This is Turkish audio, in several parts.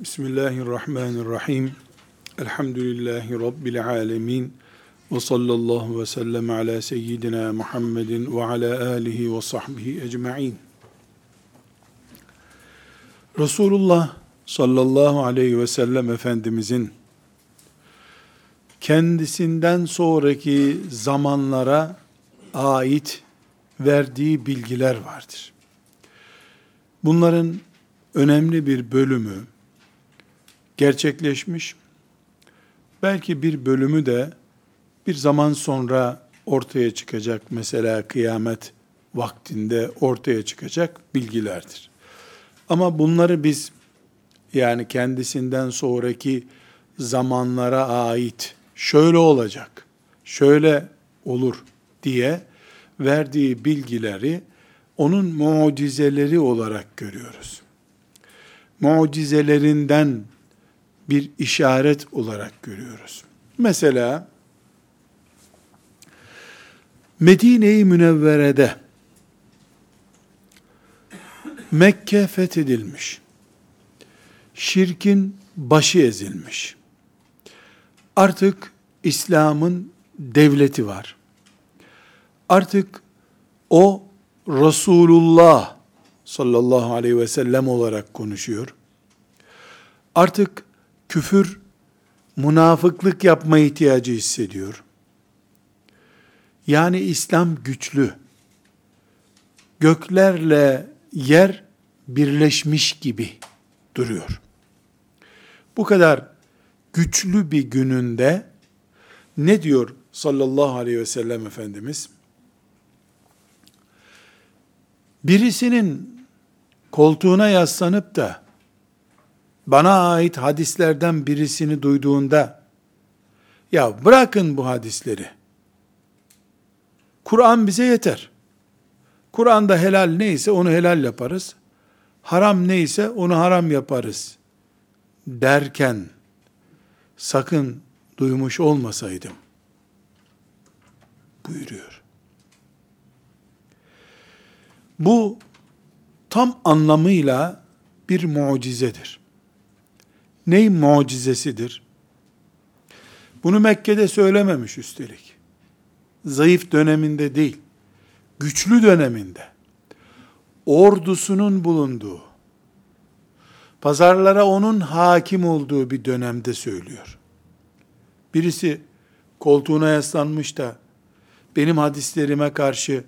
Bismillahirrahmanirrahim. Elhamdülillahi Rabbil alemin. Ve sallallahu ve sellem ala seyyidina Muhammedin ve ala alihi ve sahbihi ecma'in. Resulullah sallallahu aleyhi ve sellem Efendimizin kendisinden sonraki zamanlara ait verdiği bilgiler vardır. Bunların önemli bir bölümü gerçekleşmiş. Belki bir bölümü de bir zaman sonra ortaya çıkacak mesela kıyamet vaktinde ortaya çıkacak bilgilerdir. Ama bunları biz yani kendisinden sonraki zamanlara ait şöyle olacak, şöyle olur diye verdiği bilgileri onun mucizeleri olarak görüyoruz. Mucizelerinden bir işaret olarak görüyoruz. Mesela Medine-i Münevvere'de Mekke fethedilmiş. Şirkin başı ezilmiş. Artık İslam'ın devleti var. Artık o Resulullah sallallahu aleyhi ve sellem olarak konuşuyor. Artık küfür münafıklık yapma ihtiyacı hissediyor. Yani İslam güçlü. Göklerle yer birleşmiş gibi duruyor. Bu kadar güçlü bir gününde ne diyor sallallahu aleyhi ve sellem Efendimiz? Birisinin koltuğuna yaslanıp da bana ait hadislerden birisini duyduğunda ya bırakın bu hadisleri. Kur'an bize yeter. Kur'an'da helal neyse onu helal yaparız. Haram neyse onu haram yaparız derken sakın duymuş olmasaydım buyuruyor. Bu tam anlamıyla bir mucizedir. Ney mucizesidir? Bunu Mekke'de söylememiş üstelik. Zayıf döneminde değil, güçlü döneminde, ordusunun bulunduğu, pazarlara onun hakim olduğu bir dönemde söylüyor. Birisi koltuğuna yaslanmış da benim hadislerime karşı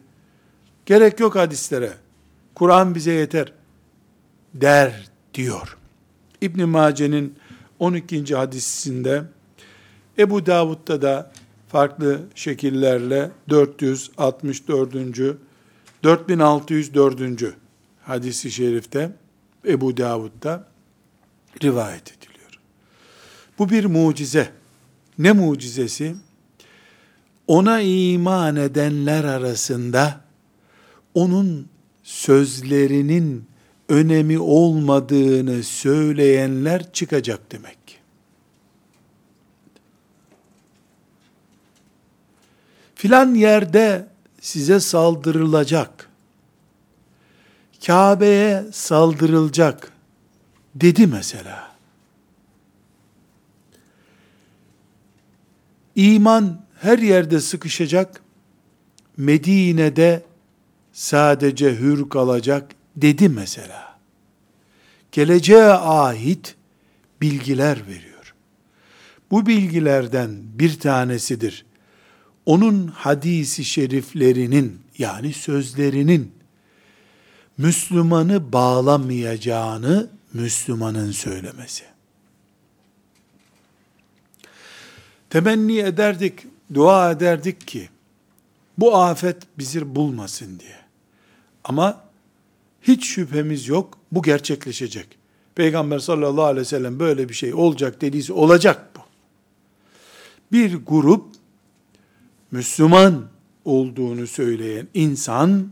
gerek yok hadislere. Kur'an bize yeter der diyor. İbn Mace'nin 12. hadisinde Ebu Davud'da da farklı şekillerle 464. 4604. hadisi şerifte Ebu Davud'da rivayet ediliyor. Bu bir mucize. Ne mucizesi? Ona iman edenler arasında onun sözlerinin önemi olmadığını söyleyenler çıkacak demek. Filan yerde size saldırılacak. Kabe'ye saldırılacak dedi mesela. İman her yerde sıkışacak. Medine'de sadece hür kalacak dedi mesela. Geleceğe ait bilgiler veriyor. Bu bilgilerden bir tanesidir. Onun hadisi şeriflerinin yani sözlerinin Müslümanı bağlamayacağını Müslümanın söylemesi. Temenni ederdik, dua ederdik ki bu afet bizi bulmasın diye. Ama hiç şüphemiz yok bu gerçekleşecek. Peygamber sallallahu aleyhi ve sellem böyle bir şey olacak dediyse olacak bu. Bir grup Müslüman olduğunu söyleyen insan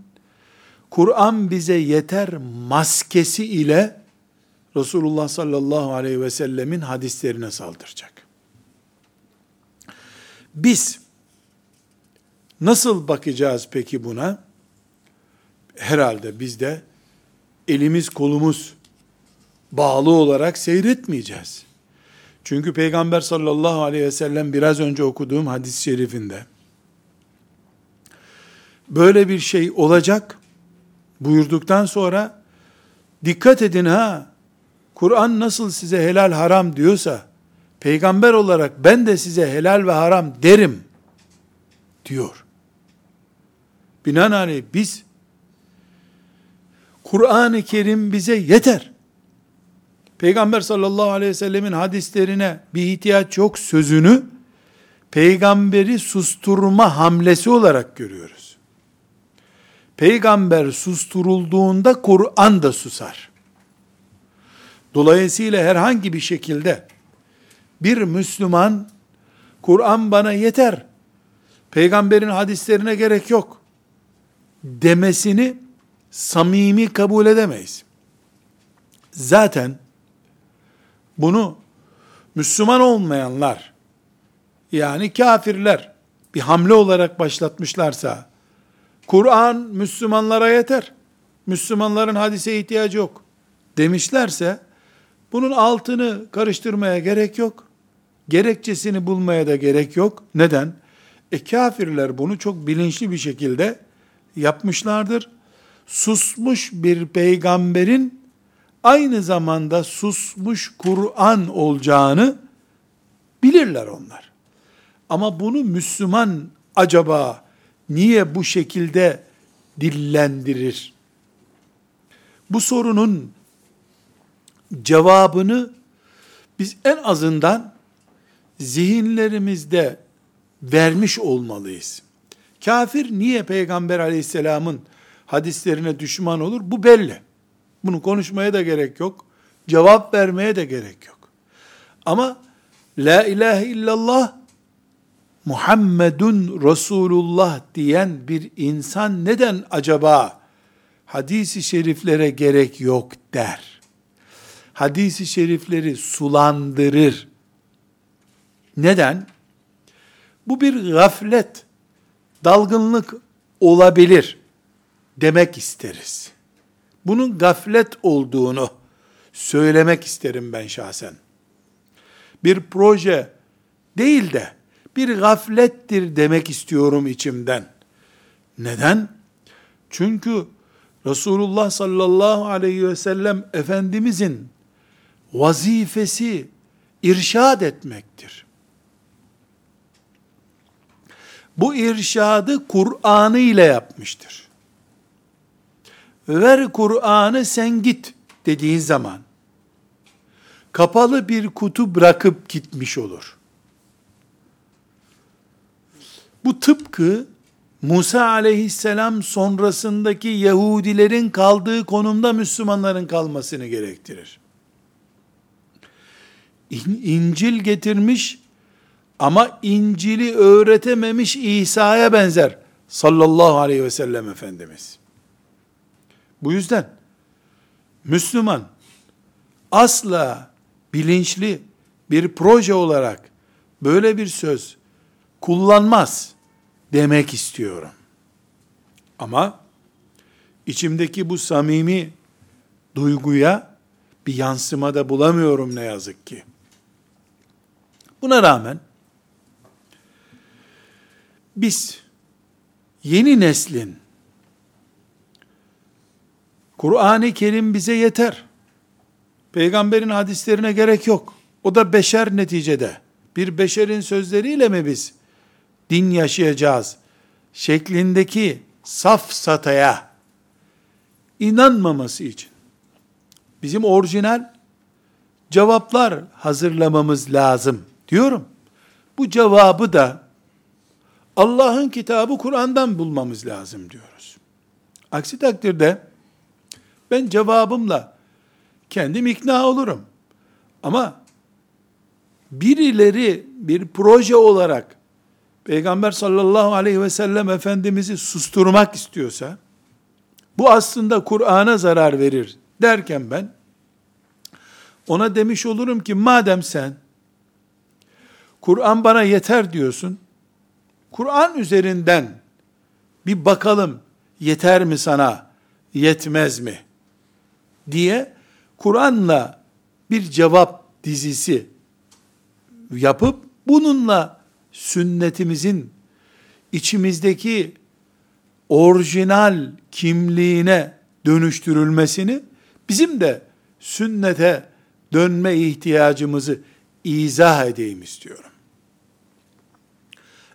Kur'an bize yeter maskesi ile Resulullah sallallahu aleyhi ve sellemin hadislerine saldıracak. Biz nasıl bakacağız peki buna? Herhalde biz de elimiz kolumuz bağlı olarak seyretmeyeceğiz. Çünkü Peygamber sallallahu aleyhi ve sellem biraz önce okuduğum hadis-i şerifinde böyle bir şey olacak buyurduktan sonra dikkat edin ha Kur'an nasıl size helal haram diyorsa peygamber olarak ben de size helal ve haram derim diyor. Binaenaleyh biz Kur'an-ı Kerim bize yeter. Peygamber sallallahu aleyhi ve sellemin hadislerine bir ihtiyaç yok sözünü peygamberi susturma hamlesi olarak görüyoruz. Peygamber susturulduğunda Kur'an da susar. Dolayısıyla herhangi bir şekilde bir Müslüman Kur'an bana yeter, peygamberin hadislerine gerek yok demesini samimi kabul edemeyiz. Zaten bunu Müslüman olmayanlar, yani kafirler bir hamle olarak başlatmışlarsa, Kur'an Müslümanlara yeter, Müslümanların hadise ihtiyacı yok demişlerse, bunun altını karıştırmaya gerek yok. Gerekçesini bulmaya da gerek yok. Neden? E kafirler bunu çok bilinçli bir şekilde yapmışlardır. Susmuş bir peygamberin aynı zamanda susmuş Kur'an olacağını bilirler onlar. Ama bunu Müslüman acaba niye bu şekilde dillendirir? Bu sorunun cevabını biz en azından zihinlerimizde vermiş olmalıyız. Kafir niye Peygamber aleyhisselamın hadislerine düşman olur? Bu belli. Bunu konuşmaya da gerek yok. Cevap vermeye de gerek yok. Ama La ilahe illallah Muhammedun Resulullah diyen bir insan neden acaba hadisi şeriflere gerek yok der? Hadisi şerifleri sulandırır. Neden? Bu bir gaflet, dalgınlık olabilir demek isteriz. Bunun gaflet olduğunu söylemek isterim ben şahsen. Bir proje değil de bir gaflettir demek istiyorum içimden. Neden? Çünkü Resulullah sallallahu aleyhi ve sellem Efendimizin vazifesi irşad etmektir. Bu irşadı Kur'an'ı ile yapmıştır. Ver Kur'an'ı sen git dediğin zaman kapalı bir kutu bırakıp gitmiş olur. Bu tıpkı Musa aleyhisselam sonrasındaki Yahudilerin kaldığı konumda Müslümanların kalmasını gerektirir. İncil getirmiş ama İncil'i öğretememiş İsa'ya benzer sallallahu aleyhi ve sellem Efendimiz. Bu yüzden Müslüman asla bilinçli bir proje olarak böyle bir söz kullanmaz demek istiyorum. Ama içimdeki bu samimi duyguya bir yansıma da bulamıyorum ne yazık ki. Buna rağmen biz yeni neslin Kur'an-ı Kerim bize yeter. Peygamberin hadislerine gerek yok. O da beşer neticede. Bir beşerin sözleriyle mi biz din yaşayacağız? Şeklindeki saf sataya inanmaması için bizim orijinal cevaplar hazırlamamız lazım diyorum. Bu cevabı da Allah'ın kitabı Kur'an'dan bulmamız lazım diyoruz. Aksi takdirde ben cevabımla kendim ikna olurum. Ama birileri bir proje olarak Peygamber sallallahu aleyhi ve sellem Efendimiz'i susturmak istiyorsa, bu aslında Kur'an'a zarar verir derken ben, ona demiş olurum ki madem sen Kur'an bana yeter diyorsun, Kur'an üzerinden bir bakalım yeter mi sana, yetmez mi? Diye Kur'an'la bir cevap dizisi yapıp bununla sünnetimizin içimizdeki orijinal kimliğine dönüştürülmesini bizim de sünnete dönme ihtiyacımızı izah edeyim istiyorum.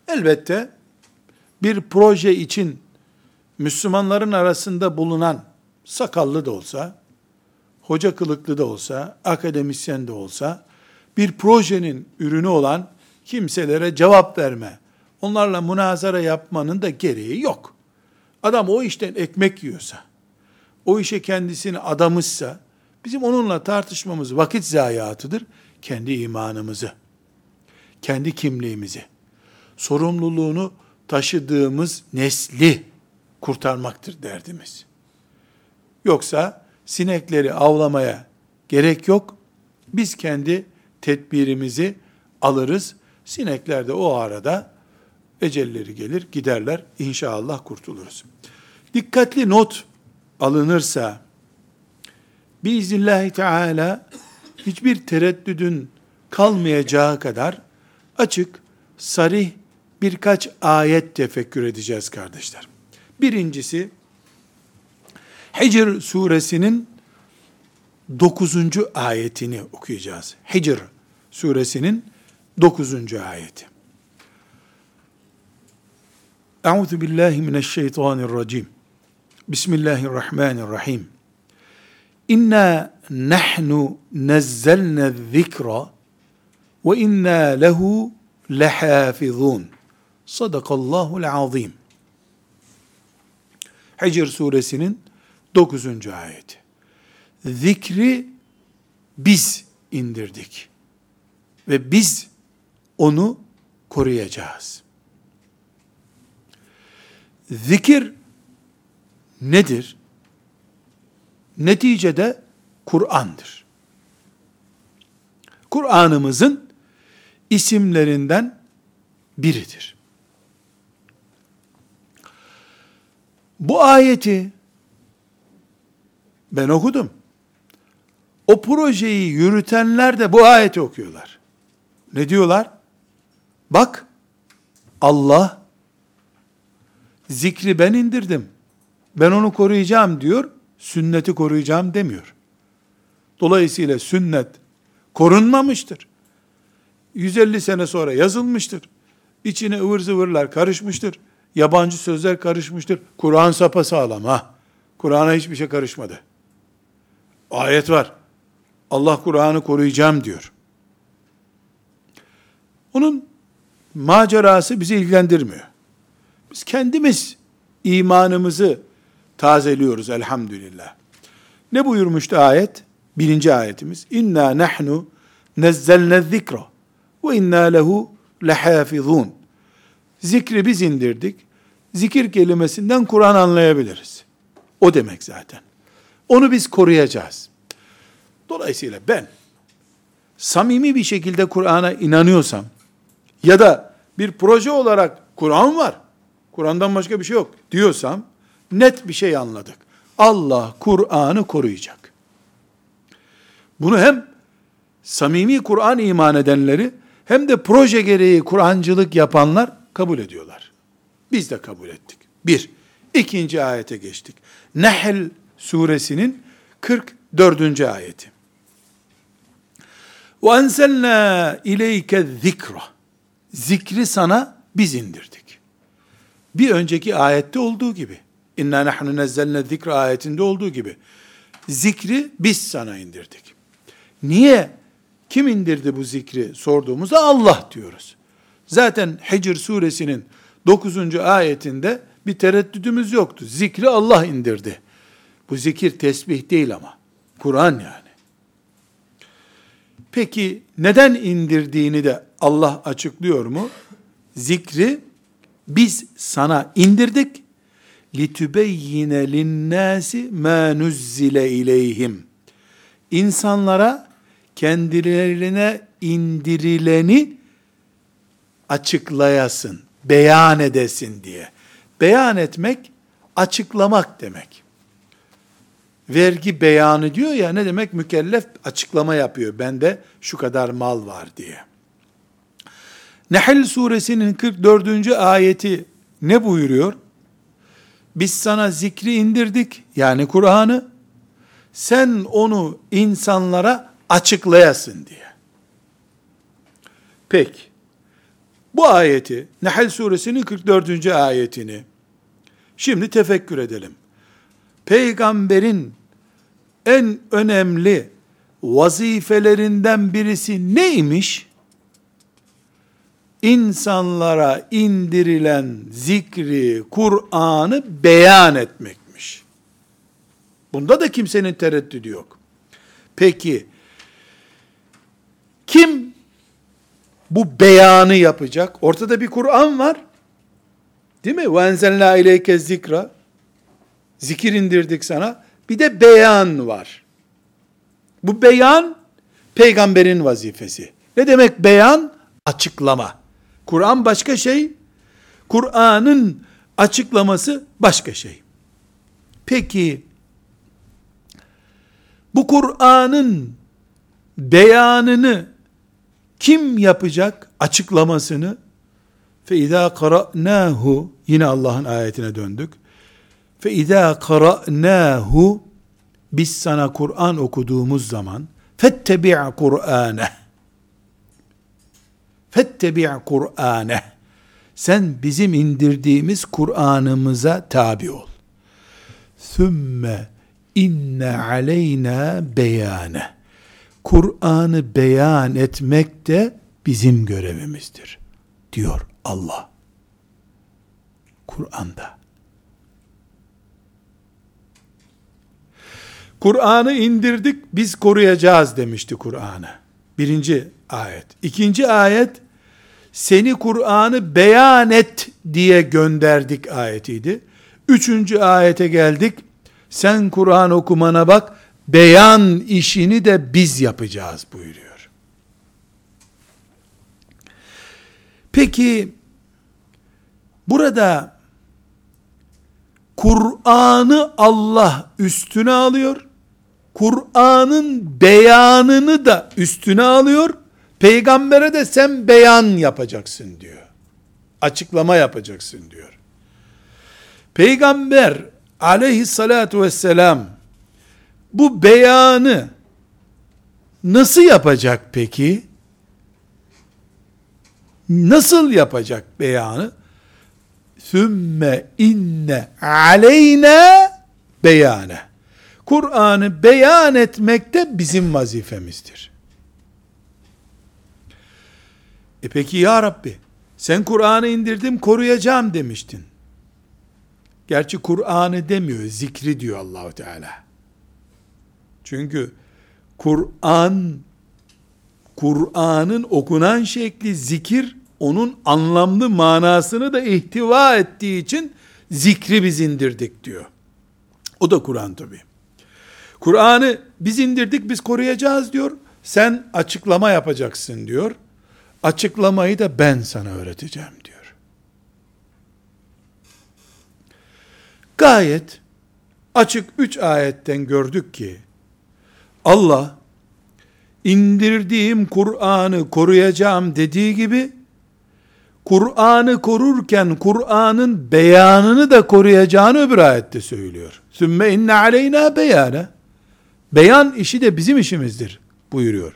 Elbette bir proje için Müslümanların arasında bulunan sakallı da olsa, hoca kılıklı da olsa, akademisyen de olsa, bir projenin ürünü olan kimselere cevap verme, onlarla münazara yapmanın da gereği yok. Adam o işten ekmek yiyorsa, o işe kendisini adamışsa, bizim onunla tartışmamız vakit zayiatıdır. Kendi imanımızı, kendi kimliğimizi, sorumluluğunu taşıdığımız nesli kurtarmaktır derdimiz. Yoksa sinekleri avlamaya gerek yok. Biz kendi tedbirimizi alırız. Sinekler de o arada ecelleri gelir, giderler. İnşallah kurtuluruz. Dikkatli not alınırsa biiznillahü teala hiçbir tereddüdün kalmayacağı kadar açık, sarih birkaç ayet tefekkür edeceğiz kardeşler. Birincisi Hicr suresinin 9. ayetini okuyacağız. Hicr suresinin 9. ayeti. Euzu billahi mineşşeytanirracim. Bismillahirrahmanirrahim. İnna nahnu nazzalna zikra ve inna lehu lehafizun. Sadakallahul azim. Hicr suresinin 9. ayeti. Zikri biz indirdik. Ve biz onu koruyacağız. Zikir nedir? Neticede Kur'an'dır. Kur'an'ımızın isimlerinden biridir. Bu ayeti ben okudum. O projeyi yürütenler de bu ayeti okuyorlar. Ne diyorlar? Bak Allah zikri ben indirdim. Ben onu koruyacağım diyor. Sünneti koruyacağım demiyor. Dolayısıyla sünnet korunmamıştır. 150 sene sonra yazılmıştır. İçine ıvır zıvırlar karışmıştır. Yabancı sözler karışmıştır. Kur'an sapasağlam ha. Kur'an'a hiçbir şey karışmadı. Ayet var. Allah Kur'an'ı koruyacağım diyor. Onun macerası bizi ilgilendirmiyor. Biz kendimiz imanımızı tazeliyoruz elhamdülillah. Ne buyurmuştu ayet? Birinci ayetimiz. İnna nahnu nezzelne zikra ve inna lehu lehafizun. Zikri biz indirdik. Zikir kelimesinden Kur'an anlayabiliriz. O demek zaten. Onu biz koruyacağız. Dolayısıyla ben samimi bir şekilde Kur'an'a inanıyorsam ya da bir proje olarak Kur'an var, Kur'an'dan başka bir şey yok diyorsam net bir şey anladık. Allah Kur'an'ı koruyacak. Bunu hem samimi Kur'an iman edenleri hem de proje gereği Kur'ancılık yapanlar kabul ediyorlar. Biz de kabul ettik. Bir. ikinci ayete geçtik. Nehl suresinin 44. ayeti. Enselna ileyke zikra. Zikri sana biz indirdik. Bir önceki ayette olduğu gibi. İnna nahnu nezzelne zikra ayetinde olduğu gibi. Zikri biz sana indirdik. Niye? Kim indirdi bu zikri sorduğumuzda Allah diyoruz. Zaten Hicr suresinin 9. ayetinde bir tereddüdümüz yoktu. Zikri Allah indirdi. Bu zikir tesbih değil ama. Kur'an yani. Peki neden indirdiğini de Allah açıklıyor mu? Zikri biz sana indirdik. لِتُبَيِّنَ لِلنَّاسِ مَا نُزِّلَ اِلَيْهِمْ İnsanlara kendilerine indirileni açıklayasın, beyan edesin diye. Beyan etmek, açıklamak demek. vergi beyanı diyor ya ne demek mükellef açıklama yapıyor. Bende şu kadar mal var diye. Nehl suresinin 44. ayeti ne buyuruyor? Biz sana zikri indirdik yani Kur'an'ı sen onu insanlara açıklayasın diye. Peki. Bu ayeti, Nehl suresinin 44. ayetini şimdi tefekkür edelim. Peygamberin en önemli vazifelerinden birisi neymiş? İnsanlara indirilen zikri, Kur'an'ı beyan etmekmiş. Bunda da kimsenin tereddüdü yok. Peki, kim bu beyanı yapacak? Ortada bir Kur'an var. Değil mi? Enzelna ileyke zikra. Zikir indirdik sana. Bir de beyan var. Bu beyan peygamberin vazifesi. Ne demek beyan? Açıklama. Kur'an başka şey. Kur'an'ın açıklaması başka şey. Peki bu Kur'an'ın beyanını kim yapacak açıklamasını? İzâ qara'nâhu yine Allah'ın ayetine döndük. Fe izâ qara'nâhu biz sana Kur'an okuduğumuz zaman fettebi' Kur'ane fettebi' Kur'ane sen bizim indirdiğimiz Kur'an'ımıza tabi ol. Sümme inne aleyna beyane. Kur'an'ı beyan etmek de bizim görevimizdir. Diyor Allah. Kur'an'da. Kur'an'ı indirdik, biz koruyacağız demişti Kur'an'ı. Birinci ayet. İkinci ayet, seni Kur'an'ı beyan et diye gönderdik ayetiydi. Üçüncü ayete geldik, sen Kur'an okumana bak, beyan işini de biz yapacağız buyuruyor. Peki, burada Kur'an'ı Allah üstüne alıyor, Kur'an'ın beyanını da üstüne alıyor, peygambere de sen beyan yapacaksın diyor. Açıklama yapacaksın diyor. Peygamber aleyhissalatu vesselam bu beyanı nasıl yapacak peki? Nasıl yapacak beyanı? Sümme inne aleyna beyane. Kur'an'ı beyan etmek de bizim vazifemizdir. E peki ya Rabbi, sen Kur'an'ı indirdim koruyacağım demiştin. Gerçi Kur'an'ı demiyor, zikri diyor Allahu Teala. Çünkü Kur'an Kur'an'ın okunan şekli zikir onun anlamlı manasını da ihtiva ettiği için zikri biz indirdik diyor. O da Kur'an tabi. Kur'an'ı biz indirdik biz koruyacağız diyor. Sen açıklama yapacaksın diyor. Açıklamayı da ben sana öğreteceğim diyor. Gayet açık üç ayetten gördük ki Allah indirdiğim Kur'an'ı koruyacağım dediği gibi Kur'an'ı korurken Kur'an'ın beyanını da koruyacağını öbür ayette söylüyor. Sümme inne aleyna beyane. Beyan işi de bizim işimizdir buyuruyor.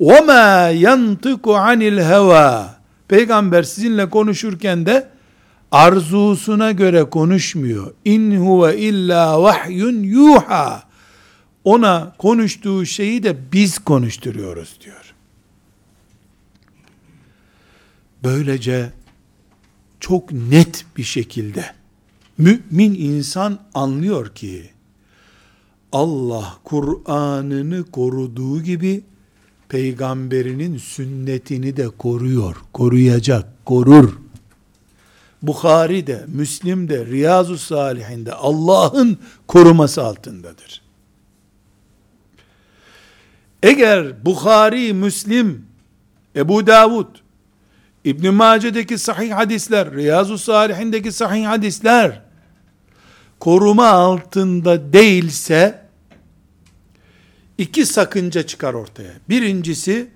وَمَا يَنْطِقُ عَنِ الْهَوَى Peygamber sizinle konuşurken de arzusuna göre konuşmuyor. İn huve illa vahyun yuha. Ona konuştuğu şeyi de biz konuşturuyoruz diyor. Böylece çok net bir şekilde mümin insan anlıyor ki Allah Kur'an'ını koruduğu gibi peygamberinin sünnetini de koruyor, koruyacak, korur. Bukhari de, Müslim de, Riyazu Salihinde Allah'ın koruması altındadır. Eğer Bukhari, Müslim, Ebu Davud, İbn Mace'deki sahih hadisler, Riyazu Salihindeki sahih hadisler, koruma altında değilse iki sakınca çıkar ortaya. Birincisi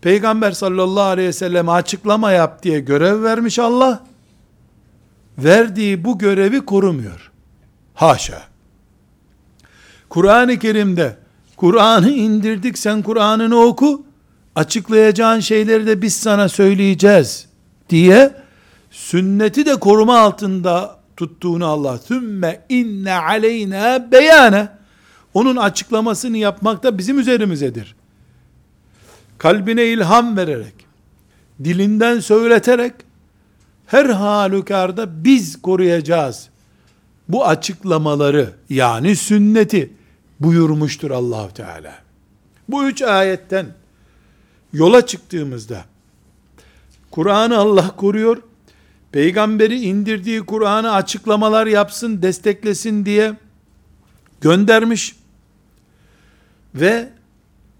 Peygamber sallallahu aleyhi ve sellem açıklama yap diye görev vermiş Allah. Verdiği bu görevi korumuyor. Haşa. Kur'an-ı Kerim'de Kur'an'ı indirdik sen Kur'an'ını oku açıklayacağın şeyleri de biz sana söyleyeceğiz diye sünneti de koruma altında tuttuğunu Allah sümme inne aleyna beyane onun açıklamasını yapmak da bizim üzerimizedir. Kalbine ilham vererek, dilinden söyleterek, her halükarda biz koruyacağız. Bu açıklamaları yani sünneti buyurmuştur allah Teala. Bu üç ayetten yola çıktığımızda, Kur'an'ı Allah koruyor, peygamberi indirdiği Kur'an'ı açıklamalar yapsın, desteklesin diye göndermiş ve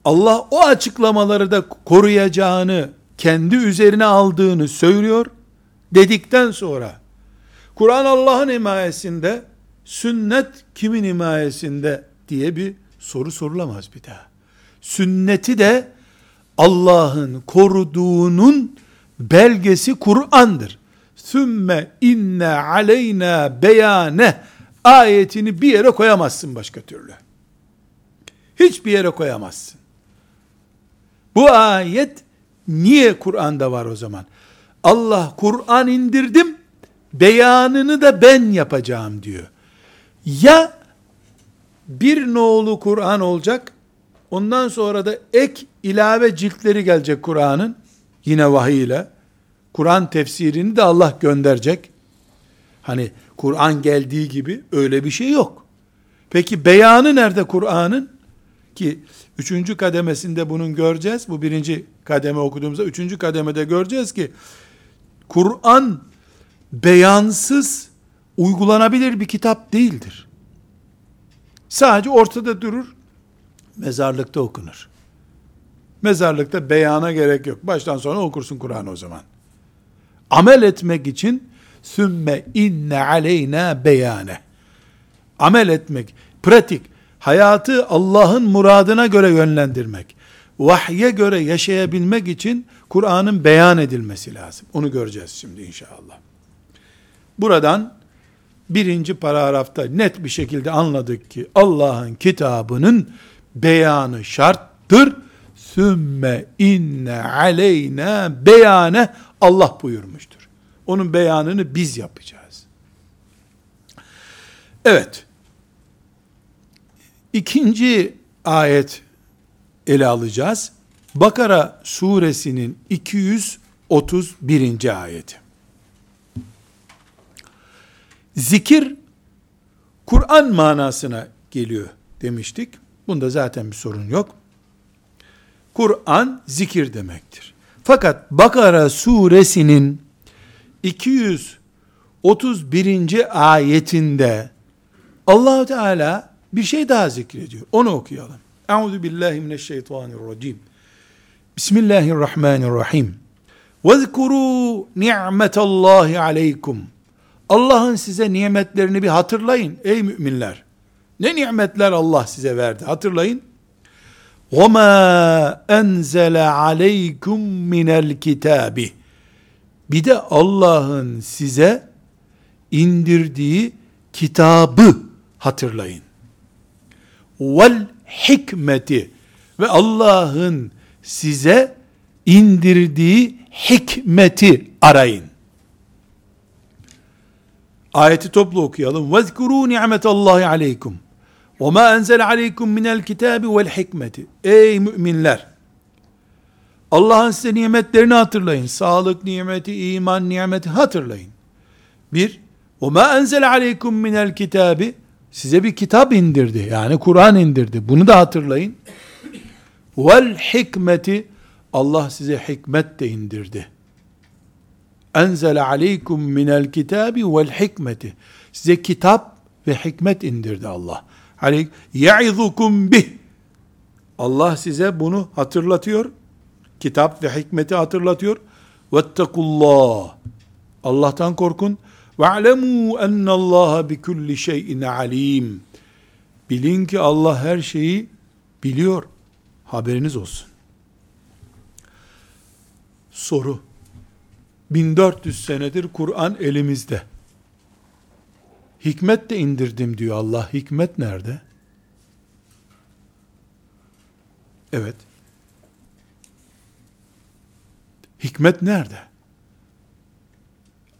Allah o açıklamaları da koruyacağını kendi üzerine aldığını söylüyor dedikten sonra Kur'an Allah'ın himayesinde sünnet kimin himayesinde diye bir soru sorulamaz bir daha. Sünneti de Allah'ın koruduğunun belgesi Kur'an'dır. Sümme inne aleyna beyane ayetini bir yere koyamazsın başka türlü. Hiçbir yere koyamazsın. Bu ayet niye Kur'an'da var o zaman? Allah Kur'an indirdim, beyanını da ben yapacağım diyor. Ya bir nolu Kur'an olacak, ondan sonra da ek ilave ciltleri gelecek Kur'an'ın, yine vahiy ile. Kur'an tefsirini de Allah gönderecek. Hani Kur'an geldiği gibi öyle bir şey yok. Peki beyanı nerede Kur'an'ın? Ki üçüncü kademesinde bunun göreceğiz. Bu birinci kademe okuduğumuzda üçüncü kademede göreceğiz ki Kur'an beyansız uygulanabilir bir kitap değildir. Sadece ortada durur, mezarlıkta okunur. Mezarlıkta beyana gerek yok. Baştan sona okursun Kur'an o zaman. Amel etmek için sümme inne aleyna beyane. Amel etmek, pratik, hayatı Allah'ın muradına göre yönlendirmek, vahye göre yaşayabilmek için Kur'an'ın beyan edilmesi lazım. Onu göreceğiz şimdi inşallah. Buradan birinci paragrafta net bir şekilde anladık ki Allah'ın kitabının beyanı şarttır. Sümme inne aleyna beyane Allah buyurmuştur. Onun beyanını biz yapacağız. Evet. İkinci ayet ele alacağız. Bakara suresinin 231. ayeti. Zikir Kur'an manasına geliyor demiştik. Bunda zaten bir sorun yok. Kur'an zikir demektir. Fakat Bakara suresinin 231. ayetinde allah Teala bir şey daha zikrediyor. Onu okuyalım. Euzu billahi mineşşeytanirracim. Bismillahirrahmanirrahim. وَذْكُرُوا نِعْمَةَ اللّٰهِ عَلَيْكُمْ Allah'ın size nimetlerini bir hatırlayın ey müminler. Ne nimetler Allah size verdi hatırlayın. وَمَا أَنْزَلَ عَلَيْكُمْ مِنَ الْكِتَابِ Bir de Allah'ın size indirdiği kitabı hatırlayın. vel hikmeti ve Allah'ın size indirdiği hikmeti arayın. Ayeti toplu okuyalım. Vezkuru ni'metallahi aleykum. Ve ma enzel aleykum minel kitabi vel hikmeti. Ey müminler! Allah'ın size nimetlerini hatırlayın. Sağlık nimeti, iman nimeti hatırlayın. Bir, ve ma enzel aleykum minel kitabi Size bir kitap indirdi. Yani Kur'an indirdi. Bunu da hatırlayın. Vel hikmeti Allah size hikmet de indirdi. Enzele aleykum minel kitabi vel hikmeti. Size kitap ve hikmet indirdi Allah. Aleyk ya'izukum bih. Allah size bunu hatırlatıyor. Kitap ve hikmeti hatırlatıyor. Vettekullah. Allah'tan korkun. وَعْلَمُوا اَنَّ اللّٰهَ بِكُلِّ شَيْءٍ عَلِيمٍ Bilin ki Allah her şeyi biliyor. Haberiniz olsun. Soru. 1400 senedir Kur'an elimizde. Hikmet de indirdim diyor Allah. Hikmet nerede? Evet. Hikmet nerede?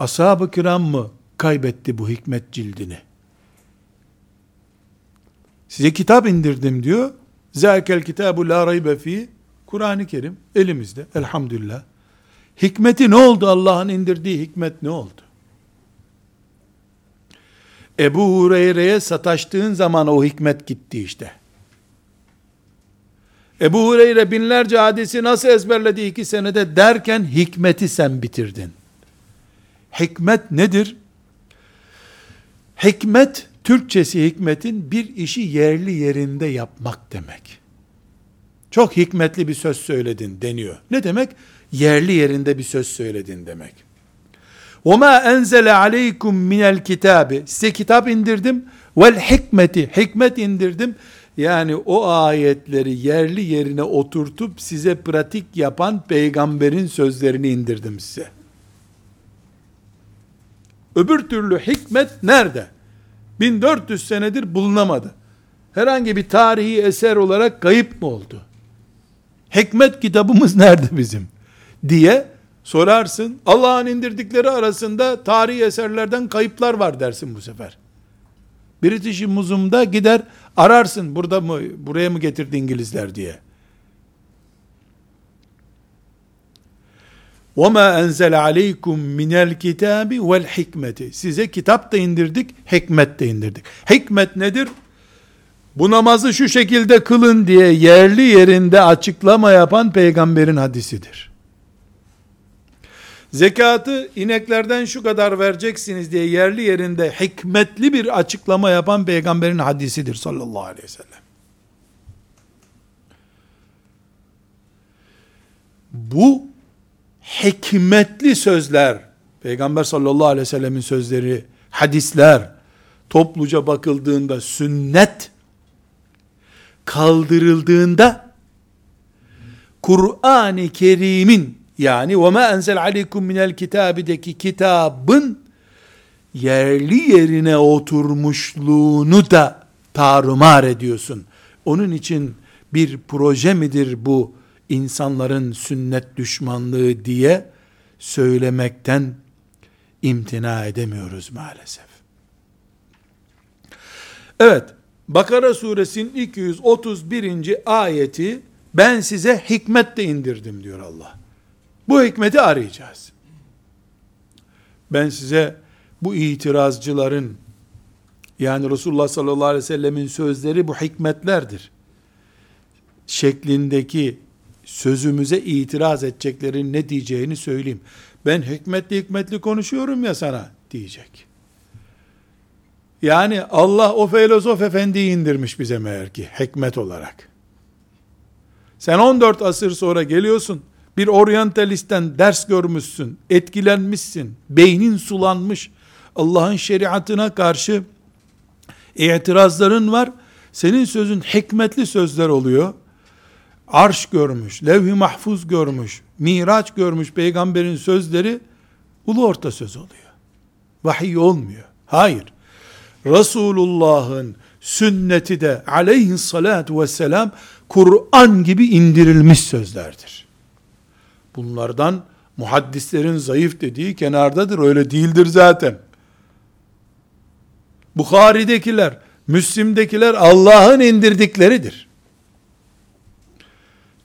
Ashab-ı kiram mı kaybetti bu hikmet cildini? Size kitap indirdim diyor. Zâkel kitabu la raybe fi. Kur'an-ı Kerim elimizde. Elhamdülillah. Hikmeti ne oldu? Allah'ın indirdiği hikmet ne oldu? Ebu Hureyre'ye sataştığın zaman o hikmet gitti işte. Ebu Hureyre binlerce hadisi nasıl ezberledi iki senede derken hikmeti sen bitirdin. Hikmet nedir? Hikmet, Türkçesi hikmetin bir işi yerli yerinde yapmak demek. Çok hikmetli bir söz söyledin deniyor. Ne demek? Yerli yerinde bir söz söyledin demek. وَمَا اَنْزَلَ عَلَيْكُمْ مِنَ الْكِتَابِ Size kitap indirdim. Vel hikmeti, hikmet indirdim. Yani o ayetleri yerli yerine oturtup size pratik yapan peygamberin sözlerini indirdim size. Öbür türlü hikmet nerede? 1400 senedir bulunamadı. Herhangi bir tarihi eser olarak kayıp mı oldu? Hikmet kitabımız nerede bizim? Diye sorarsın. Allah'ın indirdikleri arasında tarihi eserlerden kayıplar var dersin bu sefer. British Museum'da gider ararsın burada mı buraya mı getirdi İngilizler diye. وَمَا أَنْزَلَ عَلَيْكُمْ مِنَ الْكِتَابِ وَالْحِكْمَةِ Size kitap da indirdik, hikmet de indirdik. Hikmet nedir? Bu namazı şu şekilde kılın diye yerli yerinde açıklama yapan peygamberin hadisidir. Zekatı ineklerden şu kadar vereceksiniz diye yerli yerinde hikmetli bir açıklama yapan peygamberin hadisidir sallallahu aleyhi ve sellem. Bu hikmetli sözler, Peygamber sallallahu aleyhi ve sellemin sözleri, hadisler, topluca bakıldığında sünnet, kaldırıldığında, Kur'an-ı Kerim'in yani وَمَا اَنْزَلْ عَلَيْكُمْ مِنَ الْكِتَابِدeki kitabın yerli yerine oturmuşluğunu da tarumar ediyorsun. Onun için bir proje midir bu insanların sünnet düşmanlığı diye söylemekten imtina edemiyoruz maalesef. Evet, Bakara suresinin 231. ayeti ben size hikmet de indirdim diyor Allah. Bu hikmeti arayacağız. Ben size bu itirazcıların yani Resulullah sallallahu aleyhi ve sellemin sözleri bu hikmetlerdir. Şeklindeki sözümüze itiraz edeceklerin ne diyeceğini söyleyeyim. Ben hikmetli hikmetli konuşuyorum ya sana diyecek. Yani Allah o filozof efendiyi indirmiş bize meğer ki hikmet olarak. Sen 14 asır sonra geliyorsun bir oryantalistten ders görmüşsün, etkilenmişsin, beynin sulanmış, Allah'ın şeriatına karşı itirazların var, senin sözün hikmetli sözler oluyor, arş görmüş, levh-i mahfuz görmüş, miraç görmüş peygamberin sözleri, ulu orta söz oluyor. Vahiy olmuyor. Hayır. Resulullah'ın sünneti de aleyhissalatu vesselam Kur'an gibi indirilmiş sözlerdir. Bunlardan muhaddislerin zayıf dediği kenardadır. Öyle değildir zaten. Bukhari'dekiler, Müslim'dekiler Allah'ın indirdikleridir.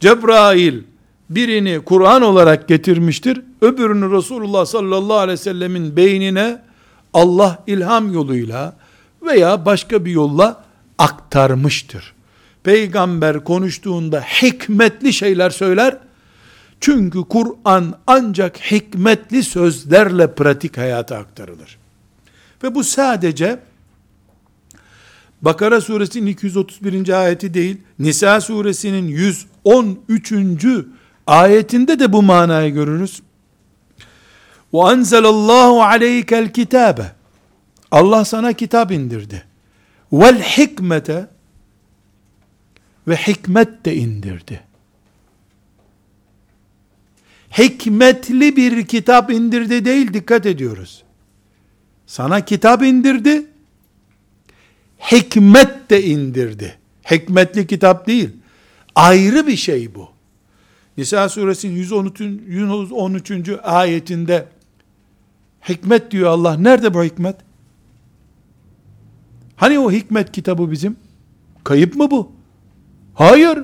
Cebrail birini Kur'an olarak getirmiştir. Öbürünü Resulullah sallallahu aleyhi ve sellemin beynine Allah ilham yoluyla veya başka bir yolla aktarmıştır. Peygamber konuştuğunda hikmetli şeyler söyler, çünkü Kur'an ancak hikmetli sözlerle pratik hayata aktarılır. Ve bu sadece Bakara suresinin 231. ayeti değil, Nisa suresinin 113. ayetinde de bu manayı görürüz. Ve enzelallahu aleykel kitabe. Allah sana kitap indirdi. Vel hikmete ve hikmet de indirdi. Hikmetli bir kitap indirdi değil dikkat ediyoruz. Sana kitap indirdi, hikmet de indirdi. Hikmetli kitap değil. Ayrı bir şey bu. Nisa suresinin 113. 113. ayetinde hikmet diyor Allah. Nerede bu hikmet? Hani o hikmet kitabı bizim? Kayıp mı bu? Hayır.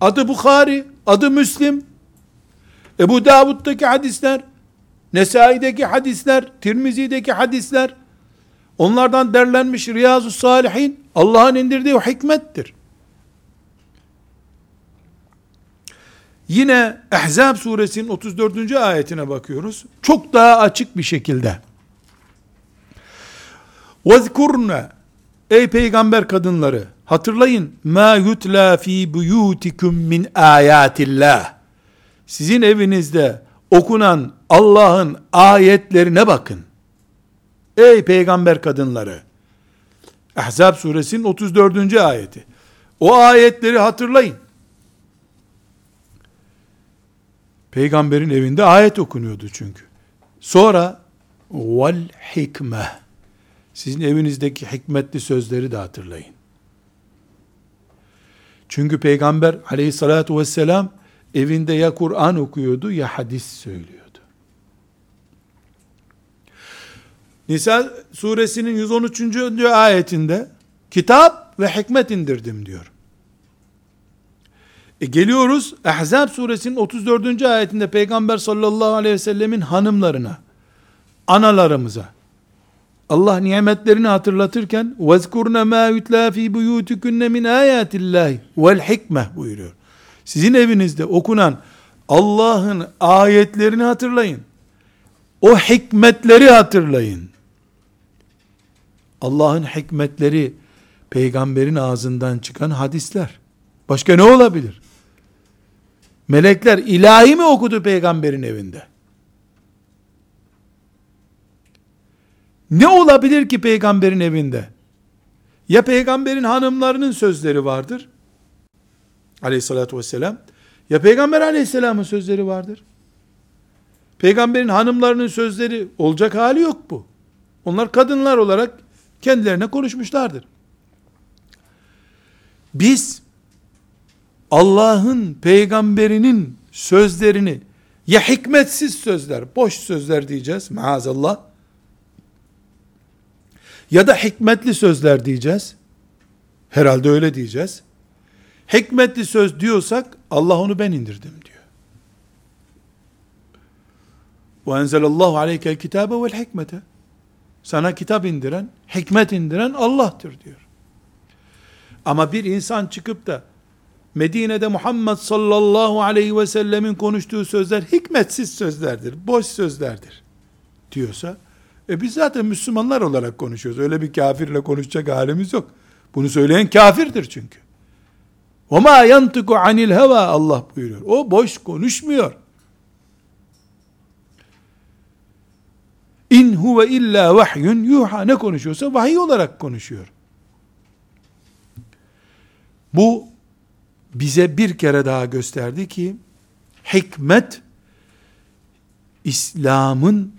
Adı Bukhari, adı Müslim. Ebu Davud'daki hadisler, Nesai'deki hadisler, Tirmizi'deki hadisler, onlardan derlenmiş Riyazu Salihin, Allah'ın indirdiği o hikmettir. Yine Ehzab suresinin 34. ayetine bakıyoruz. Çok daha açık bir şekilde. وَذْكُرْنَ Ey peygamber kadınları hatırlayın ma yutla fi buyutikum min ayatillah sizin evinizde okunan Allah'ın ayetlerine bakın ey peygamber kadınları Ahzab suresinin 34. ayeti o ayetleri hatırlayın peygamberin evinde ayet okunuyordu çünkü sonra vel hikmeh sizin evinizdeki hikmetli sözleri de hatırlayın. Çünkü Peygamber aleyhissalatu vesselam evinde ya Kur'an okuyordu ya hadis söylüyordu. Nisa suresinin 113. ayetinde kitap ve hikmet indirdim diyor. E geliyoruz Ahzab suresinin 34. ayetinde Peygamber sallallahu aleyhi ve sellemin hanımlarına, analarımıza, Allah nimetlerini hatırlatırken وَذْكُرْنَ مَا يُتْلَى ف۪ي بُيُوتِكُنَّ مِنْ آيَاتِ اللّٰهِ وَالْحِكْمَةِ buyuruyor. Sizin evinizde okunan Allah'ın ayetlerini hatırlayın. O hikmetleri hatırlayın. Allah'ın hikmetleri peygamberin ağzından çıkan hadisler. Başka ne olabilir? Melekler ilahi mi okudu peygamberin evinde? Ne olabilir ki peygamberin evinde? Ya peygamberin hanımlarının sözleri vardır. Aleyhissalatü vesselam. Ya peygamber aleyhisselamın sözleri vardır. Peygamberin hanımlarının sözleri olacak hali yok bu. Onlar kadınlar olarak kendilerine konuşmuşlardır. Biz Allah'ın peygamberinin sözlerini ya hikmetsiz sözler, boş sözler diyeceğiz maazallah ya da hikmetli sözler diyeceğiz. Herhalde öyle diyeceğiz. Hikmetli söz diyorsak Allah onu ben indirdim diyor. Ve enzelallahu aleykel kitabe vel hikmete. Sana kitap indiren, hikmet indiren Allah'tır diyor. Ama bir insan çıkıp da Medine'de Muhammed sallallahu aleyhi ve sellemin konuştuğu sözler hikmetsiz sözlerdir, boş sözlerdir diyorsa e biz zaten Müslümanlar olarak konuşuyoruz. Öyle bir kafirle konuşacak halimiz yok. Bunu söyleyen kafirdir çünkü. وَمَا يَنْتِقُ عَنِ الْهَوَى Allah buyuruyor. O boş konuşmuyor. İn huve illa vahyun yuha ne konuşuyorsa vahiy olarak konuşuyor. Bu bize bir kere daha gösterdi ki hikmet İslam'ın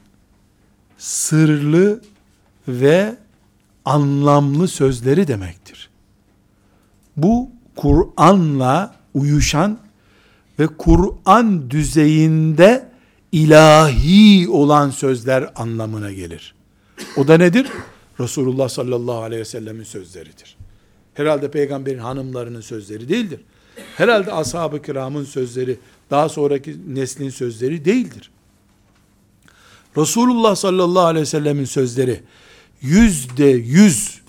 sırlı ve anlamlı sözleri demektir. Bu Kur'an'la uyuşan ve Kur'an düzeyinde ilahi olan sözler anlamına gelir. O da nedir? Resulullah sallallahu aleyhi ve sellemin sözleridir. Herhalde peygamberin hanımlarının sözleri değildir. Herhalde ashab-ı kiramın sözleri, daha sonraki neslin sözleri değildir. Resulullah sallallahu aleyhi ve sellemin sözleri yüzde yüz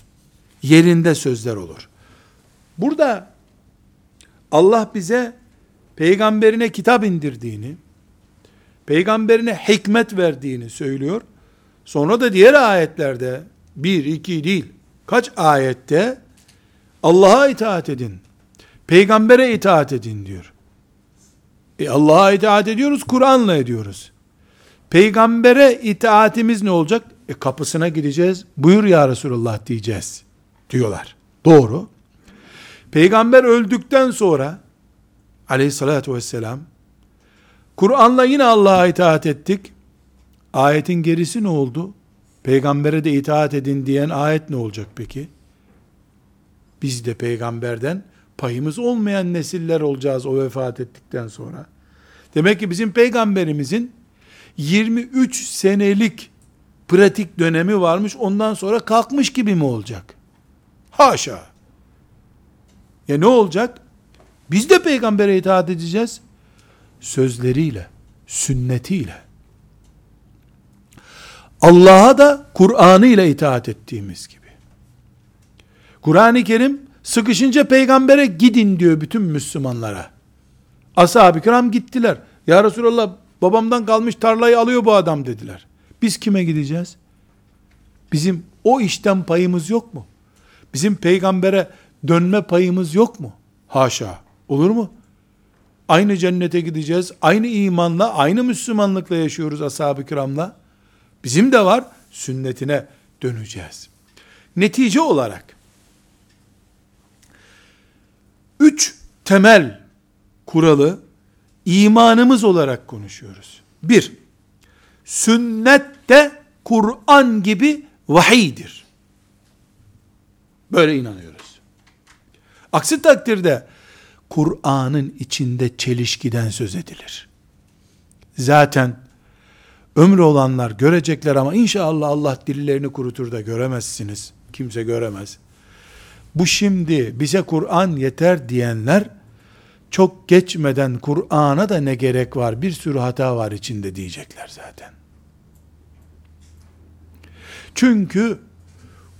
yerinde sözler olur. Burada Allah bize peygamberine kitap indirdiğini, peygamberine hikmet verdiğini söylüyor. Sonra da diğer ayetlerde bir, iki değil, kaç ayette Allah'a itaat edin, peygambere itaat edin diyor. E Allah'a itaat ediyoruz, Kur'an'la ediyoruz. Peygambere itaatimiz ne olacak? E kapısına gideceğiz. Buyur ya Resulullah diyeceğiz. Diyorlar. Doğru. Peygamber öldükten sonra aleyhissalatü vesselam Kur'an'la yine Allah'a itaat ettik. Ayetin gerisi ne oldu? Peygambere de itaat edin diyen ayet ne olacak peki? Biz de peygamberden payımız olmayan nesiller olacağız o vefat ettikten sonra. Demek ki bizim peygamberimizin 23 senelik pratik dönemi varmış ondan sonra kalkmış gibi mi olacak? Haşa. Ya ne olacak? Biz de peygambere itaat edeceğiz. Sözleriyle, sünnetiyle. Allah'a da Kur'an'ı ile itaat ettiğimiz gibi. Kur'an-ı Kerim sıkışınca peygambere gidin diyor bütün Müslümanlara. Ashab-ı kiram gittiler. Ya Resulallah babamdan kalmış tarlayı alıyor bu adam dediler. Biz kime gideceğiz? Bizim o işten payımız yok mu? Bizim peygambere dönme payımız yok mu? Haşa. Olur mu? Aynı cennete gideceğiz. Aynı imanla, aynı Müslümanlıkla yaşıyoruz ashab-ı kiramla. Bizim de var. Sünnetine döneceğiz. Netice olarak üç temel kuralı imanımız olarak konuşuyoruz. Bir, sünnet de Kur'an gibi vahiydir. Böyle inanıyoruz. Aksi takdirde Kur'an'ın içinde çelişkiden söz edilir. Zaten ömrü olanlar görecekler ama inşallah Allah dillerini kurutur da göremezsiniz. Kimse göremez. Bu şimdi bize Kur'an yeter diyenler çok geçmeden Kur'an'a da ne gerek var bir sürü hata var içinde diyecekler zaten. Çünkü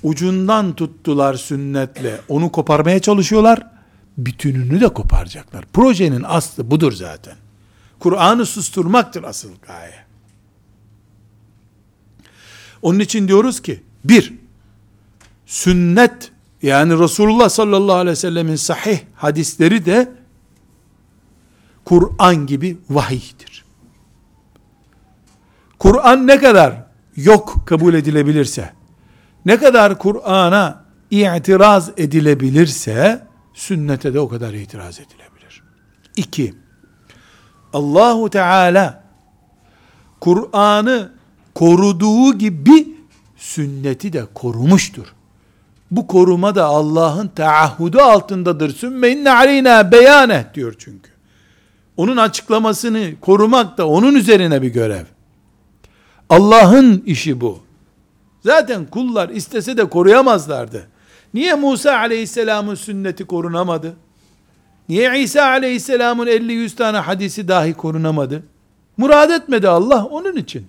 ucundan tuttular sünnetle onu koparmaya çalışıyorlar bütününü de koparacaklar. Projenin aslı budur zaten. Kur'an'ı susturmaktır asıl gaye. Onun için diyoruz ki, bir, sünnet, yani Resulullah sallallahu aleyhi ve sellemin sahih hadisleri de, Kur'an gibi vahiydir. Kur'an ne kadar yok kabul edilebilirse, ne kadar Kur'an'a itiraz edilebilirse, sünnete de o kadar itiraz edilebilir. İki, Allahu Teala Kur'an'ı koruduğu gibi sünneti de korumuştur. Bu koruma da Allah'ın taahhudu altındadır. Sümme inne aleyna beyane diyor çünkü. Onun açıklamasını korumak da onun üzerine bir görev. Allah'ın işi bu. Zaten kullar istese de koruyamazlardı. Niye Musa aleyhisselamın sünneti korunamadı? Niye İsa aleyhisselamın 50-100 tane hadisi dahi korunamadı? Murad etmedi Allah onun için.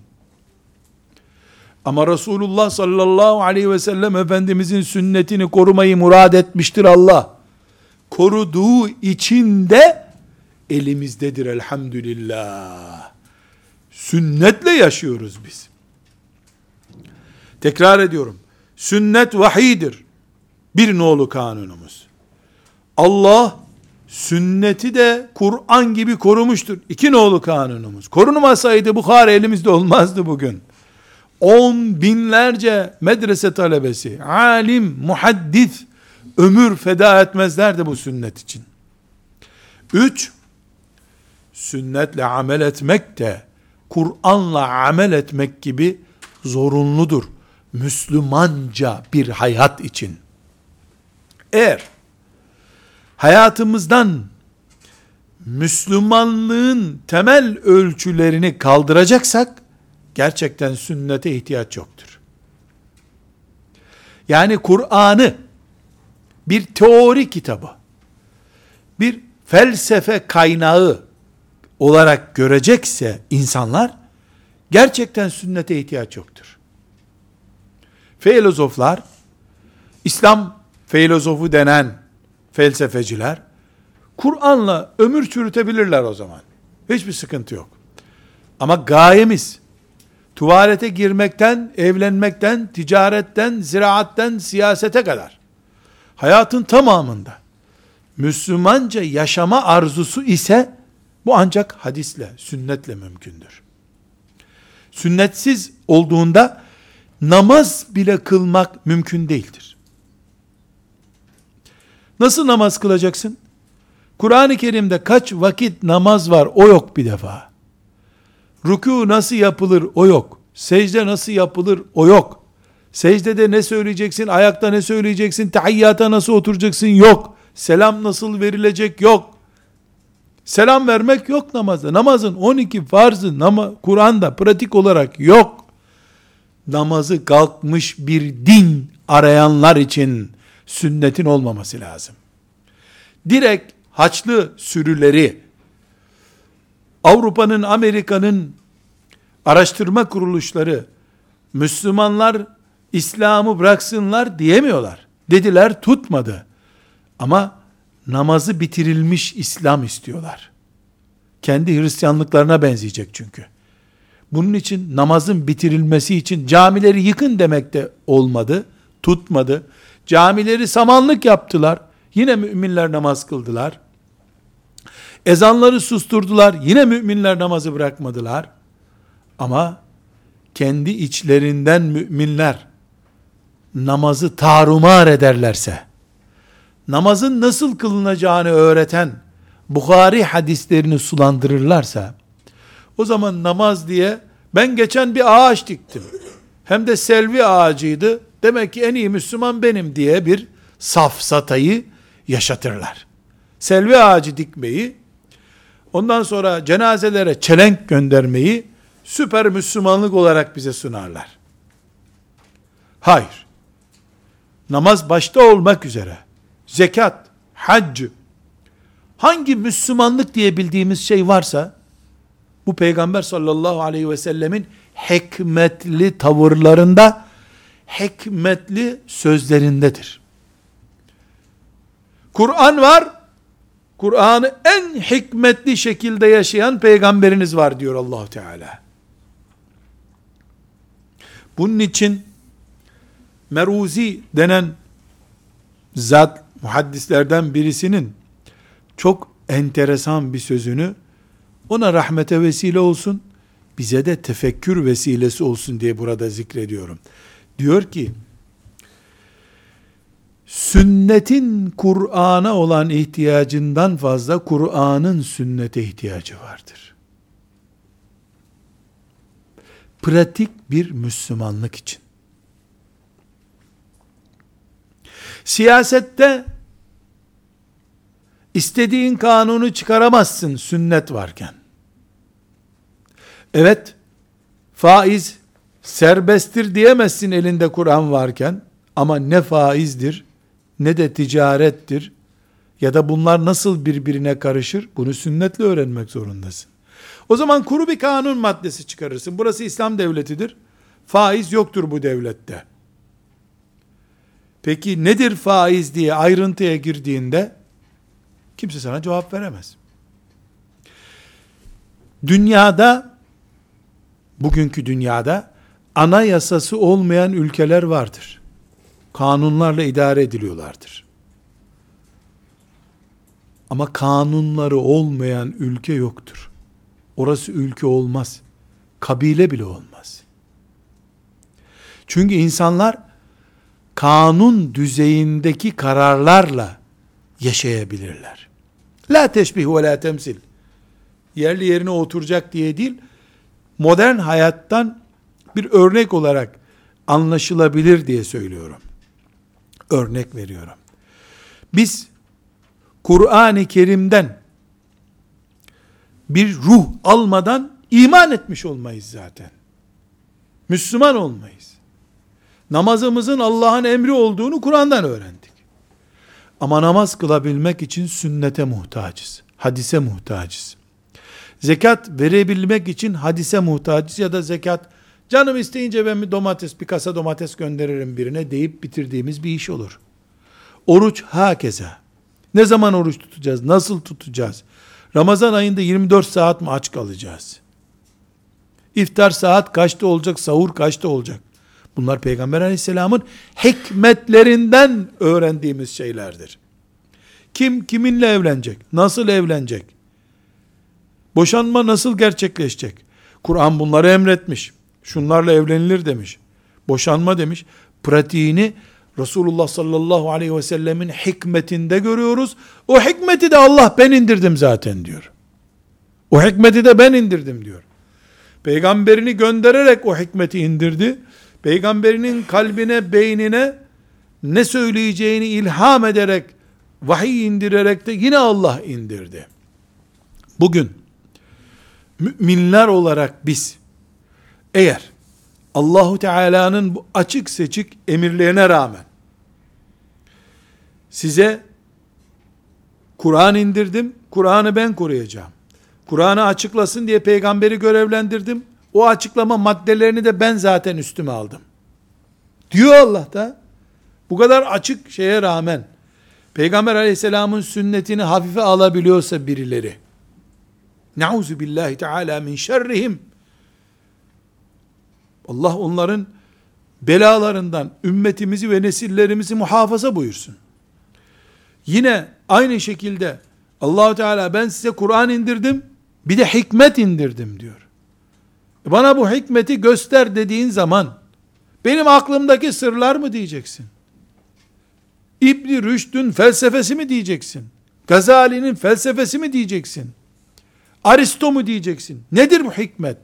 Ama Resulullah sallallahu aleyhi ve sellem Efendimizin sünnetini korumayı murad etmiştir Allah. Koruduğu için de elimizdedir elhamdülillah. Sünnetle yaşıyoruz biz. Tekrar ediyorum. Sünnet vahidir. Bir nolu kanunumuz. Allah sünneti de Kur'an gibi korumuştur. İki nolu kanunumuz. Korunmasaydı Bukhara elimizde olmazdı bugün. On binlerce medrese talebesi, alim, muhaddis, ömür feda etmezlerdi bu sünnet için. Üç, sünnetle amel etmek de Kur'an'la amel etmek gibi zorunludur. Müslümanca bir hayat için. Eğer hayatımızdan Müslümanlığın temel ölçülerini kaldıracaksak gerçekten sünnete ihtiyaç yoktur. Yani Kur'an'ı bir teori kitabı, bir felsefe kaynağı olarak görecekse insanlar gerçekten sünnete ihtiyaç yoktur. Filozoflar İslam filozofu denen felsefeciler Kur'an'la ömür çürütebilirler o zaman. Hiçbir sıkıntı yok. Ama gayemiz tuvalete girmekten, evlenmekten, ticaretten, ziraatten, siyasete kadar hayatın tamamında Müslümanca yaşama arzusu ise bu ancak hadisle, sünnetle mümkündür. sünnetsiz olduğunda namaz bile kılmak mümkün değildir. Nasıl namaz kılacaksın? Kur'an-ı Kerim'de kaç vakit namaz var o yok bir defa. Ruku nasıl yapılır o yok. Secde nasıl yapılır o yok. Secdede ne söyleyeceksin, ayakta ne söyleyeceksin, tahiyyata nasıl oturacaksın yok. Selam nasıl verilecek yok. Selam vermek yok namazda. Namazın 12 farzı nama, Kur'an'da pratik olarak yok. Namazı kalkmış bir din arayanlar için sünnetin olmaması lazım. Direkt haçlı sürüleri Avrupa'nın, Amerika'nın araştırma kuruluşları Müslümanlar İslam'ı bıraksınlar diyemiyorlar. Dediler tutmadı. Ama namazı bitirilmiş İslam istiyorlar. Kendi Hristiyanlıklarına benzeyecek çünkü. Bunun için namazın bitirilmesi için camileri yıkın demek de olmadı, tutmadı. Camileri samanlık yaptılar. Yine müminler namaz kıldılar. Ezanları susturdular. Yine müminler namazı bırakmadılar. Ama kendi içlerinden müminler namazı tarumar ederlerse, namazın nasıl kılınacağını öğreten Bukhari hadislerini sulandırırlarsa, o zaman namaz diye ben geçen bir ağaç diktim. Hem de selvi ağacıydı. Demek ki en iyi Müslüman benim diye bir safsatayı yaşatırlar. Selvi ağacı dikmeyi, ondan sonra cenazelere çelenk göndermeyi süper Müslümanlık olarak bize sunarlar. Hayır. Namaz başta olmak üzere, zekat, hac, hangi Müslümanlık diye bildiğimiz şey varsa, bu peygamber sallallahu aleyhi ve sellemin hikmetli tavırlarında, hikmetli sözlerindedir. Kur'an var, Kur'an'ı en hikmetli şekilde yaşayan peygamberiniz var diyor allah Teala. Bunun için Meruzi denen zat muhaddislerden birisinin çok enteresan bir sözünü ona rahmete vesile olsun, bize de tefekkür vesilesi olsun diye burada zikrediyorum. Diyor ki, sünnetin Kur'an'a olan ihtiyacından fazla Kur'an'ın sünnete ihtiyacı vardır. Pratik bir Müslümanlık için. Siyasette istediğin kanunu çıkaramazsın sünnet varken. Evet, faiz serbesttir diyemezsin elinde Kur'an varken ama ne faizdir ne de ticarettir ya da bunlar nasıl birbirine karışır bunu sünnetle öğrenmek zorundasın. O zaman kuru bir kanun maddesi çıkarırsın. Burası İslam devletidir. Faiz yoktur bu devlette. Peki nedir faiz diye ayrıntıya girdiğinde kimse sana cevap veremez. Dünyada bugünkü dünyada anayasası olmayan ülkeler vardır. Kanunlarla idare ediliyorlardır. Ama kanunları olmayan ülke yoktur. Orası ülke olmaz. Kabile bile olmaz. Çünkü insanlar kanun düzeyindeki kararlarla yaşayabilirler. La teşbih ve la temsil. Yerli yerine oturacak diye değil, modern hayattan bir örnek olarak anlaşılabilir diye söylüyorum. Örnek veriyorum. Biz Kur'an-ı Kerim'den bir ruh almadan iman etmiş olmayız zaten. Müslüman olmayız. Namazımızın Allah'ın emri olduğunu Kur'an'dan öğrendik. Ama namaz kılabilmek için sünnete muhtacız. Hadise muhtacız. Zekat verebilmek için hadise muhtacız ya da zekat canım isteyince ben bir domates, bir kasa domates gönderirim birine deyip bitirdiğimiz bir iş olur. Oruç hakeza. Ne zaman oruç tutacağız? Nasıl tutacağız? Ramazan ayında 24 saat mi aç kalacağız? İftar saat kaçta olacak? Sahur kaçta olacak? Bunlar Peygamber aleyhisselamın hikmetlerinden öğrendiğimiz şeylerdir. Kim kiminle evlenecek? Nasıl evlenecek? Boşanma nasıl gerçekleşecek? Kur'an bunları emretmiş. Şunlarla evlenilir demiş. Boşanma demiş. Pratiğini Resulullah sallallahu aleyhi ve sellemin hikmetinde görüyoruz. O hikmeti de Allah ben indirdim zaten diyor. O hikmeti de ben indirdim diyor. Peygamberini göndererek o hikmeti indirdi. Peygamberinin kalbine, beynine ne söyleyeceğini ilham ederek, vahiy indirerek de yine Allah indirdi. Bugün müminler olarak biz eğer Allahu Teala'nın bu açık seçik emirlerine rağmen size Kur'an indirdim, Kur'an'ı ben koruyacağım. Kur'an'ı açıklasın diye peygamberi görevlendirdim. O açıklama maddelerini de ben zaten üstüme aldım. Diyor Allah da. Bu kadar açık şeye rağmen Peygamber aleyhisselamın sünnetini hafife alabiliyorsa birileri Nauzu billahi teala min şerrihim Allah onların belalarından ümmetimizi ve nesillerimizi muhafaza buyursun. Yine aynı şekilde Allahu Teala ben size Kur'an indirdim, bir de hikmet indirdim diyor. Bana bu hikmeti göster dediğin zaman benim aklımdaki sırlar mı diyeceksin? İbni Rüşd'ün felsefesi mi diyeceksin? Gazali'nin felsefesi mi diyeceksin? Aristo mu diyeceksin? Nedir bu hikmet?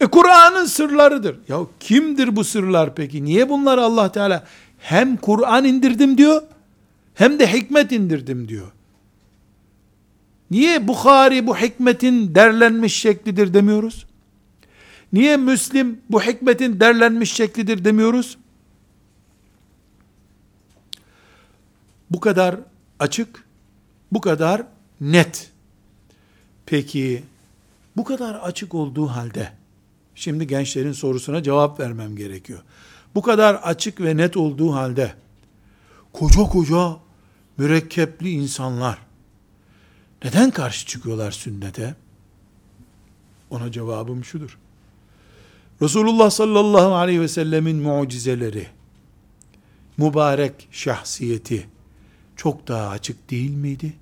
E Kur'an'ın sırlarıdır. Ya kimdir bu sırlar peki? Niye bunlar Allah Teala hem Kur'an indirdim diyor, hem de hikmet indirdim diyor. Niye Bukhari bu hikmetin derlenmiş şeklidir demiyoruz? Niye Müslim bu hikmetin derlenmiş şeklidir demiyoruz? Bu kadar açık, bu kadar net. Peki, bu kadar açık olduğu halde, şimdi gençlerin sorusuna cevap vermem gerekiyor. Bu kadar açık ve net olduğu halde, koca koca mürekkepli insanlar, neden karşı çıkıyorlar sünnete? Ona cevabım şudur. Resulullah sallallahu aleyhi ve sellemin mucizeleri, mübarek şahsiyeti çok daha açık değil miydi?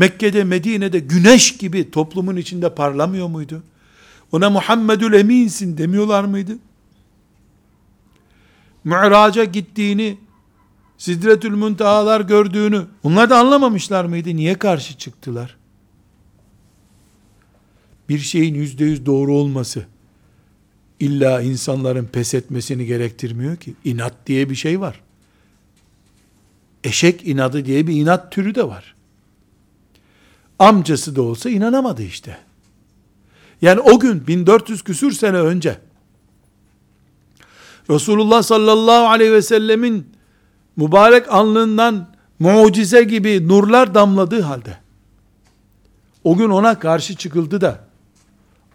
Mekke'de, Medine'de güneş gibi toplumun içinde parlamıyor muydu? Ona Muhammedül Eminsin demiyorlar mıydı? Mi'raca gittiğini, Sidretül Muntahalar gördüğünü, onlar da anlamamışlar mıydı? Niye karşı çıktılar? Bir şeyin yüzde yüz doğru olması, illa insanların pes etmesini gerektirmiyor ki. İnat diye bir şey var. Eşek inadı diye bir inat türü de var. Amcası da olsa inanamadı işte. Yani o gün 1400 küsür sene önce Resulullah sallallahu aleyhi ve sellemin mübarek anlığından mucize gibi nurlar damladığı halde o gün ona karşı çıkıldı da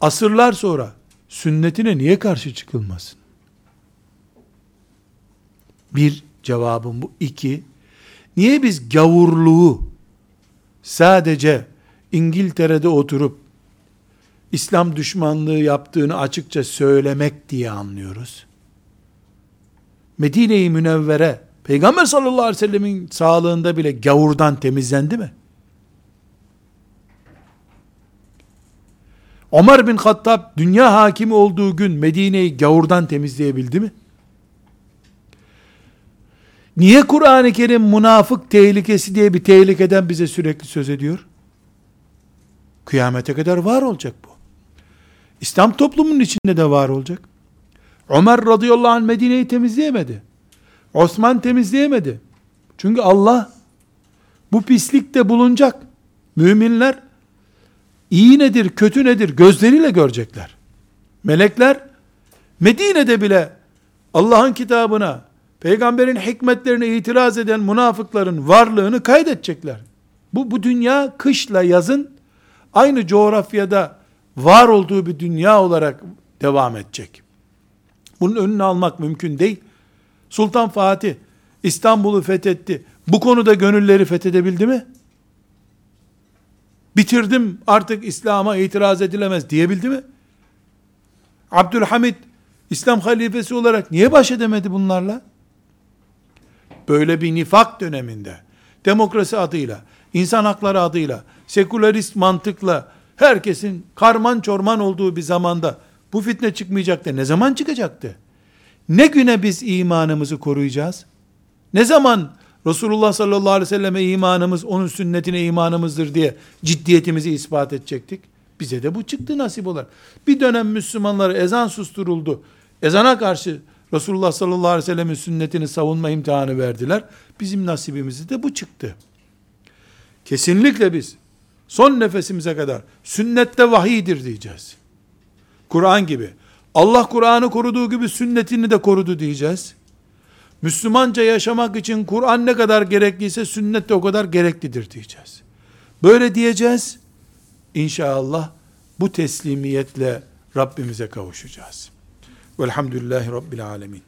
asırlar sonra sünnetine niye karşı çıkılmasın? Bir cevabım bu. iki niye biz gavurluğu sadece İngiltere'de oturup İslam düşmanlığı yaptığını açıkça söylemek diye anlıyoruz. Medine-i Münevvere Peygamber sallallahu aleyhi ve sellemin sağlığında bile gavurdan temizlendi mi? Ömer bin Hattab dünya hakimi olduğu gün Medine'yi gavurdan temizleyebildi mi? Niye Kur'an-ı Kerim münafık tehlikesi diye bir tehlikeden bize sürekli söz ediyor? Kıyamete kadar var olacak bu. İslam toplumunun içinde de var olacak. Ömer radıyallahu anh Medine'yi temizleyemedi. Osman temizleyemedi. Çünkü Allah bu pislikte bulunacak. Müminler iyi nedir, kötü nedir gözleriyle görecekler. Melekler Medine'de bile Allah'ın kitabına, peygamberin hikmetlerine itiraz eden münafıkların varlığını kaydedecekler. Bu, bu dünya kışla yazın aynı coğrafyada var olduğu bir dünya olarak devam edecek. Bunun önünü almak mümkün değil. Sultan Fatih İstanbul'u fethetti. Bu konuda gönülleri fethedebildi mi? Bitirdim artık İslam'a itiraz edilemez diyebildi mi? Abdülhamid İslam halifesi olarak niye baş edemedi bunlarla? Böyle bir nifak döneminde demokrasi adıyla, insan hakları adıyla, sekülerist mantıkla herkesin karman çorman olduğu bir zamanda bu fitne çıkmayacaktı. Ne zaman çıkacaktı? Ne güne biz imanımızı koruyacağız? Ne zaman Resulullah sallallahu aleyhi ve selleme imanımız, onun sünnetine imanımızdır diye ciddiyetimizi ispat edecektik? Bize de bu çıktı nasip olarak. Bir dönem Müslümanları ezan susturuldu. Ezana karşı Resulullah sallallahu aleyhi ve sellemin sünnetini savunma imtihanı verdiler. Bizim nasibimizi de bu çıktı. Kesinlikle biz son nefesimize kadar sünnette vahiydir diyeceğiz. Kur'an gibi. Allah Kur'an'ı koruduğu gibi sünnetini de korudu diyeceğiz. Müslümanca yaşamak için Kur'an ne kadar gerekliyse sünnet de o kadar gereklidir diyeceğiz. Böyle diyeceğiz. İnşallah bu teslimiyetle Rabbimize kavuşacağız. Velhamdülillahi Rabbil Alemin.